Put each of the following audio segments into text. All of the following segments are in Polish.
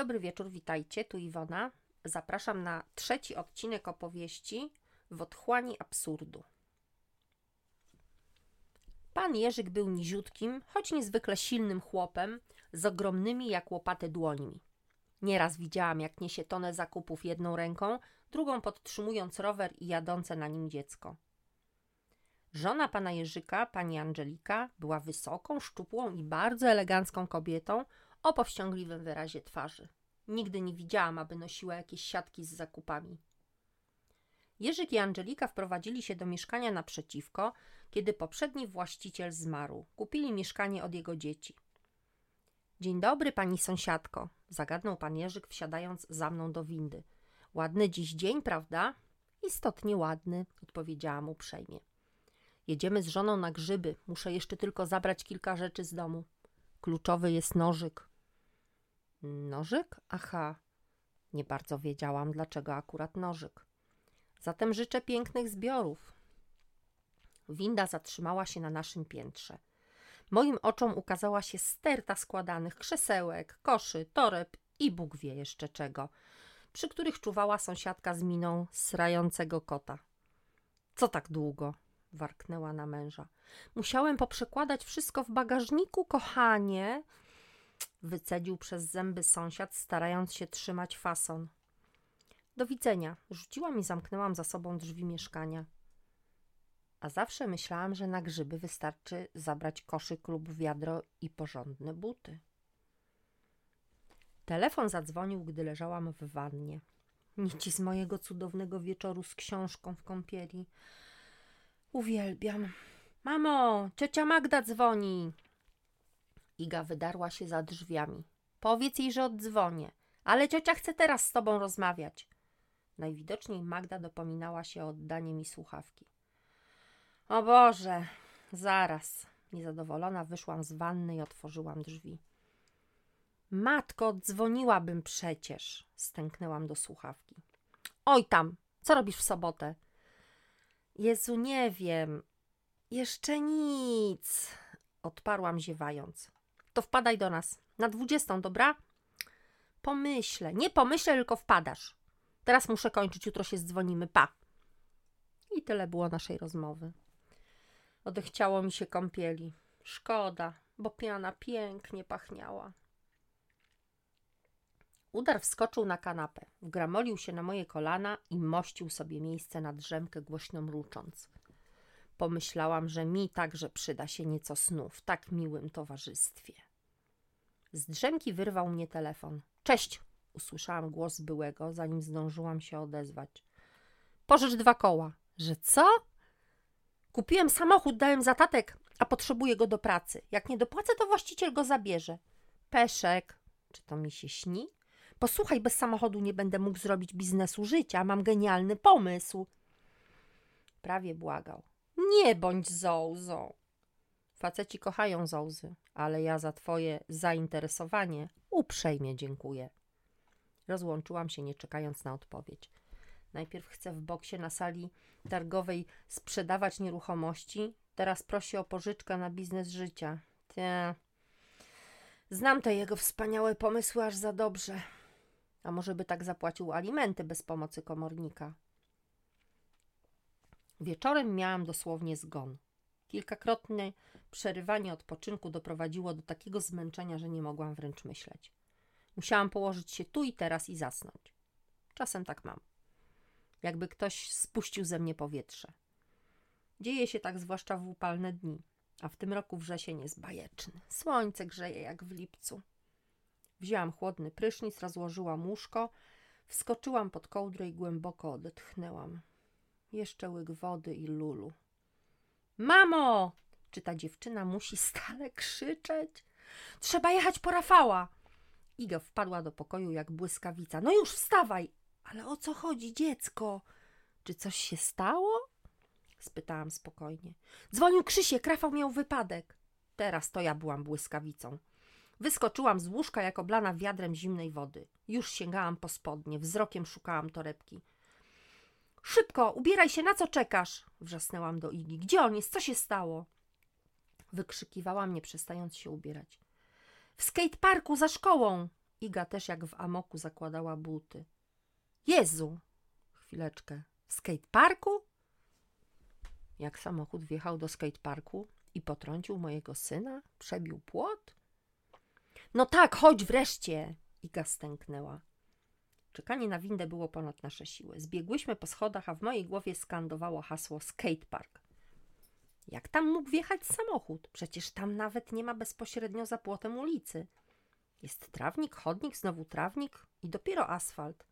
Dobry wieczór, witajcie, tu Iwona. Zapraszam na trzeci odcinek opowieści w otchłani absurdu. Pan Jerzyk był niziutkim, choć niezwykle silnym chłopem z ogromnymi jak łopaty dłońmi. Nieraz widziałam, jak niesie tonę zakupów jedną ręką, drugą podtrzymując rower i jadące na nim dziecko. Żona pana Jerzyka, pani Angelika, była wysoką, szczupłą i bardzo elegancką kobietą o powściągliwym wyrazie twarzy. Nigdy nie widziałam, aby nosiła jakieś siatki z zakupami. Jerzyk i Angelika wprowadzili się do mieszkania naprzeciwko, kiedy poprzedni właściciel zmarł. Kupili mieszkanie od jego dzieci. Dzień dobry, pani sąsiadko, zagadnął pan Jerzyk, wsiadając za mną do windy. Ładny dziś dzień, prawda? Istotnie ładny, odpowiedziałam uprzejmie. Jedziemy z żoną na grzyby. Muszę jeszcze tylko zabrać kilka rzeczy z domu. Kluczowy jest nożyk. Nożyk? Aha. Nie bardzo wiedziałam, dlaczego akurat nożyk. Zatem życzę pięknych zbiorów. Winda zatrzymała się na naszym piętrze. Moim oczom ukazała się sterta składanych krzesełek, koszy, toreb i Bóg wie jeszcze czego, przy których czuwała sąsiadka z miną srającego kota. Co tak długo? warknęła na męża. Musiałem poprzekładać wszystko w bagażniku, kochanie, wycedził przez zęby sąsiad, starając się trzymać fason. Do widzenia. Rzuciłam i zamknęłam za sobą drzwi mieszkania. A zawsze myślałam, że na grzyby wystarczy zabrać koszyk lub wiadro i porządne buty. Telefon zadzwonił, gdy leżałam w wannie. Nici z mojego cudownego wieczoru z książką w kąpieli. Uwielbiam. Mamo, ciocia Magda dzwoni. Iga wydarła się za drzwiami. Powiedz jej, że oddzwonię. Ale ciocia chce teraz z tobą rozmawiać. Najwidoczniej Magda dopominała się o oddanie mi słuchawki. O Boże, zaraz. Niezadowolona wyszłam z wanny i otworzyłam drzwi. Matko, dzwoniłabym przecież, stęknęłam do słuchawki. Oj tam, co robisz w sobotę? Jezu, nie wiem. Jeszcze nic, odparłam ziewając. To wpadaj do nas. Na dwudziestą, dobra? Pomyślę. Nie pomyślę, tylko wpadasz. Teraz muszę kończyć, jutro się dzwonimy. Pa. I tyle było naszej rozmowy. Odechciało mi się kąpieli. Szkoda, bo piana pięknie pachniała. Udar wskoczył na kanapę, wgramolił się na moje kolana i mościł sobie miejsce na drzemkę, głośno mrucząc. Pomyślałam, że mi także przyda się nieco snu w tak miłym towarzystwie. Z drzemki wyrwał mnie telefon. Cześć! Usłyszałam głos byłego, zanim zdążyłam się odezwać. Pożycz dwa koła. Że co? Kupiłem samochód, dałem zatatek, a potrzebuję go do pracy. Jak nie dopłacę, to właściciel go zabierze. Peszek. Czy to mi się śni? Posłuchaj, bez samochodu nie będę mógł zrobić biznesu życia. Mam genialny pomysł. Prawie błagał. Nie bądź zołzą. Faceci kochają zołzy, ale ja za twoje zainteresowanie uprzejmie dziękuję. Rozłączyłam się, nie czekając na odpowiedź. Najpierw chcę w boksie na sali targowej sprzedawać nieruchomości, teraz prosi o pożyczkę na biznes życia. Te... Znam te jego wspaniałe pomysły aż za dobrze. A może by tak zapłacił alimenty bez pomocy komornika? Wieczorem miałam dosłownie zgon. Kilkakrotne przerywanie odpoczynku doprowadziło do takiego zmęczenia, że nie mogłam wręcz myśleć. Musiałam położyć się tu i teraz i zasnąć. Czasem tak mam. Jakby ktoś spuścił ze mnie powietrze. Dzieje się tak zwłaszcza w upalne dni, a w tym roku wrzesień jest bajeczny. Słońce grzeje jak w lipcu. Wzięłam chłodny prysznic, rozłożyłam łóżko, wskoczyłam pod kołdrę i głęboko odetchnęłam. Jeszcze łyk wody i lulu. Mamo! Czy ta dziewczyna musi stale krzyczeć? Trzeba jechać po Rafała! Iga wpadła do pokoju jak błyskawica. No już wstawaj! Ale o co chodzi, dziecko? Czy coś się stało? spytałam spokojnie. Dzwonił Krzysiek, Rafał miał wypadek. Teraz to ja byłam błyskawicą. Wyskoczyłam z łóżka jak oblana wiadrem zimnej wody. Już sięgałam po spodnie, wzrokiem szukałam torebki. Szybko, ubieraj się, na co czekasz? Wrzasnęłam do Igi. Gdzie on jest? Co się stało? Wykrzykiwałam, nie przestając się ubierać. W skateparku za szkołą. Iga też jak w amoku zakładała buty. Jezu! Chwileczkę. W skateparku? Jak samochód wjechał do skateparku i potrącił mojego syna? Przebił płot? No tak, chodź wreszcie! Iga stęknęła. Czekanie na windę było ponad nasze siły. Zbiegłyśmy po schodach, a w mojej głowie skandowało hasło skatepark. Jak tam mógł wjechać samochód? Przecież tam nawet nie ma bezpośrednio za płotem ulicy. Jest trawnik, chodnik, znowu trawnik i dopiero asfalt.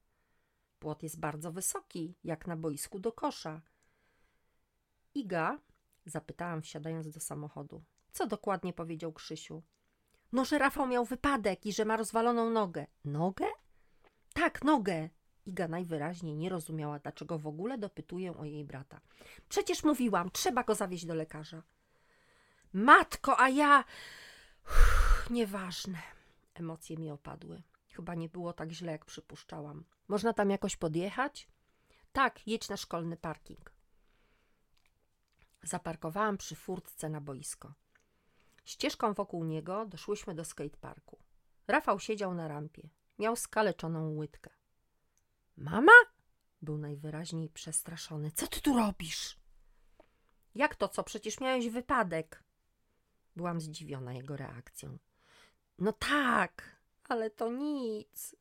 Płot jest bardzo wysoki, jak na boisku do kosza. Iga, zapytałam wsiadając do samochodu. Co dokładnie powiedział Krzysiu? No, że Rafał miał wypadek i że ma rozwaloną nogę. Nogę? Tak, nogę. Iga najwyraźniej nie rozumiała, dlaczego w ogóle dopytuję o jej brata. Przecież mówiłam, trzeba go zawieźć do lekarza. Matko, a ja. Uff, nieważne. Emocje mi opadły. Chyba nie było tak źle, jak przypuszczałam. Można tam jakoś podjechać? Tak, jedź na szkolny parking. Zaparkowałam przy furtce na boisko. Ścieżką wokół niego doszłyśmy do skateparku. Rafał siedział na rampie. Miał skaleczoną łydkę. Mama? Był najwyraźniej przestraszony. Co ty tu robisz? Jak to co? Przecież miałeś wypadek. Byłam zdziwiona jego reakcją. No tak, ale to nic.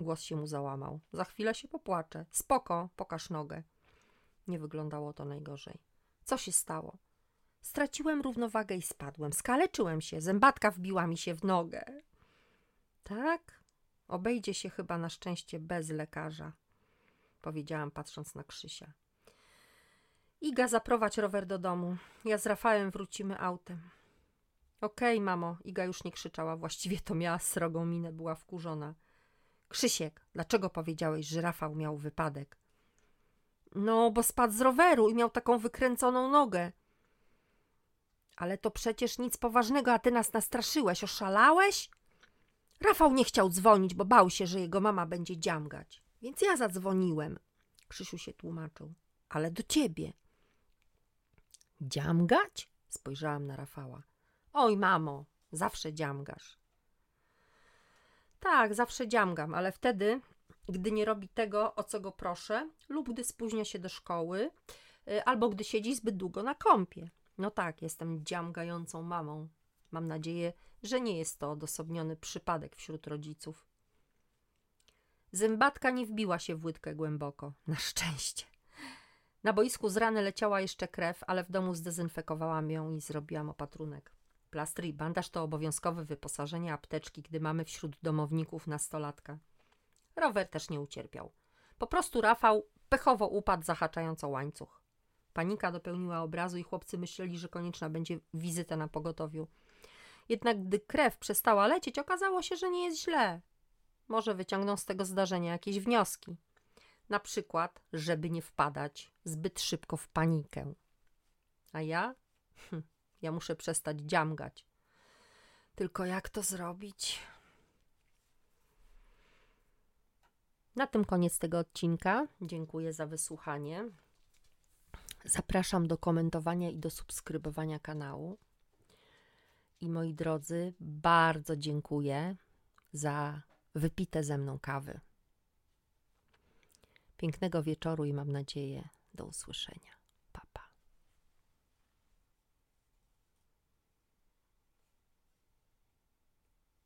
Głos się mu załamał. Za chwilę się popłaczę. Spoko, pokaż nogę. Nie wyglądało to najgorzej. Co się stało? Straciłem równowagę i spadłem. Skaleczyłem się. Zębatka wbiła mi się w nogę. Tak? Obejdzie się chyba na szczęście bez lekarza, powiedziałam patrząc na Krzysia. Iga, zaprowadź rower do domu. Ja z Rafałem wrócimy autem. Okej, okay, mamo. Iga już nie krzyczała. Właściwie to miała srogą minę, była wkurzona. Krzysiek, dlaczego powiedziałeś, że Rafał miał wypadek? No, bo spadł z roweru i miał taką wykręconą nogę. Ale to przecież nic poważnego, a ty nas nastraszyłeś. Oszalałeś? Rafał nie chciał dzwonić, bo bał się, że jego mama będzie dziamgać. Więc ja zadzwoniłem. Krzysiu się tłumaczył. Ale do ciebie. Dziamgać? Spojrzałam na Rafała. Oj, mamo, zawsze dziamgasz. Tak, zawsze dziamgam, ale wtedy, gdy nie robi tego, o co go proszę, lub gdy spóźnia się do szkoły, y, albo gdy siedzi zbyt długo na kąpie. No tak, jestem dziamgającą mamą. Mam nadzieję, że nie jest to odosobniony przypadek wśród rodziców. Zębatka nie wbiła się w łydkę głęboko. Na szczęście. Na boisku z rany leciała jeszcze krew, ale w domu zdezynfekowałam ją i zrobiłam opatrunek. Plastry i bandaż to obowiązkowe wyposażenie apteczki, gdy mamy wśród domowników nastolatka. Rower też nie ucierpiał. Po prostu Rafał pechowo upadł, zahaczając o łańcuch. Panika dopełniła obrazu i chłopcy myśleli, że konieczna będzie wizyta na pogotowiu. Jednak gdy krew przestała lecieć, okazało się, że nie jest źle. Może wyciągną z tego zdarzenia jakieś wnioski. Na przykład, żeby nie wpadać zbyt szybko w panikę. A ja? Hm, ja muszę przestać dziamgać. Tylko jak to zrobić? Na tym koniec tego odcinka. Dziękuję za wysłuchanie. Zapraszam do komentowania i do subskrybowania kanału. I moi drodzy, bardzo dziękuję za wypite ze mną kawy. Pięknego wieczoru i mam nadzieję do usłyszenia.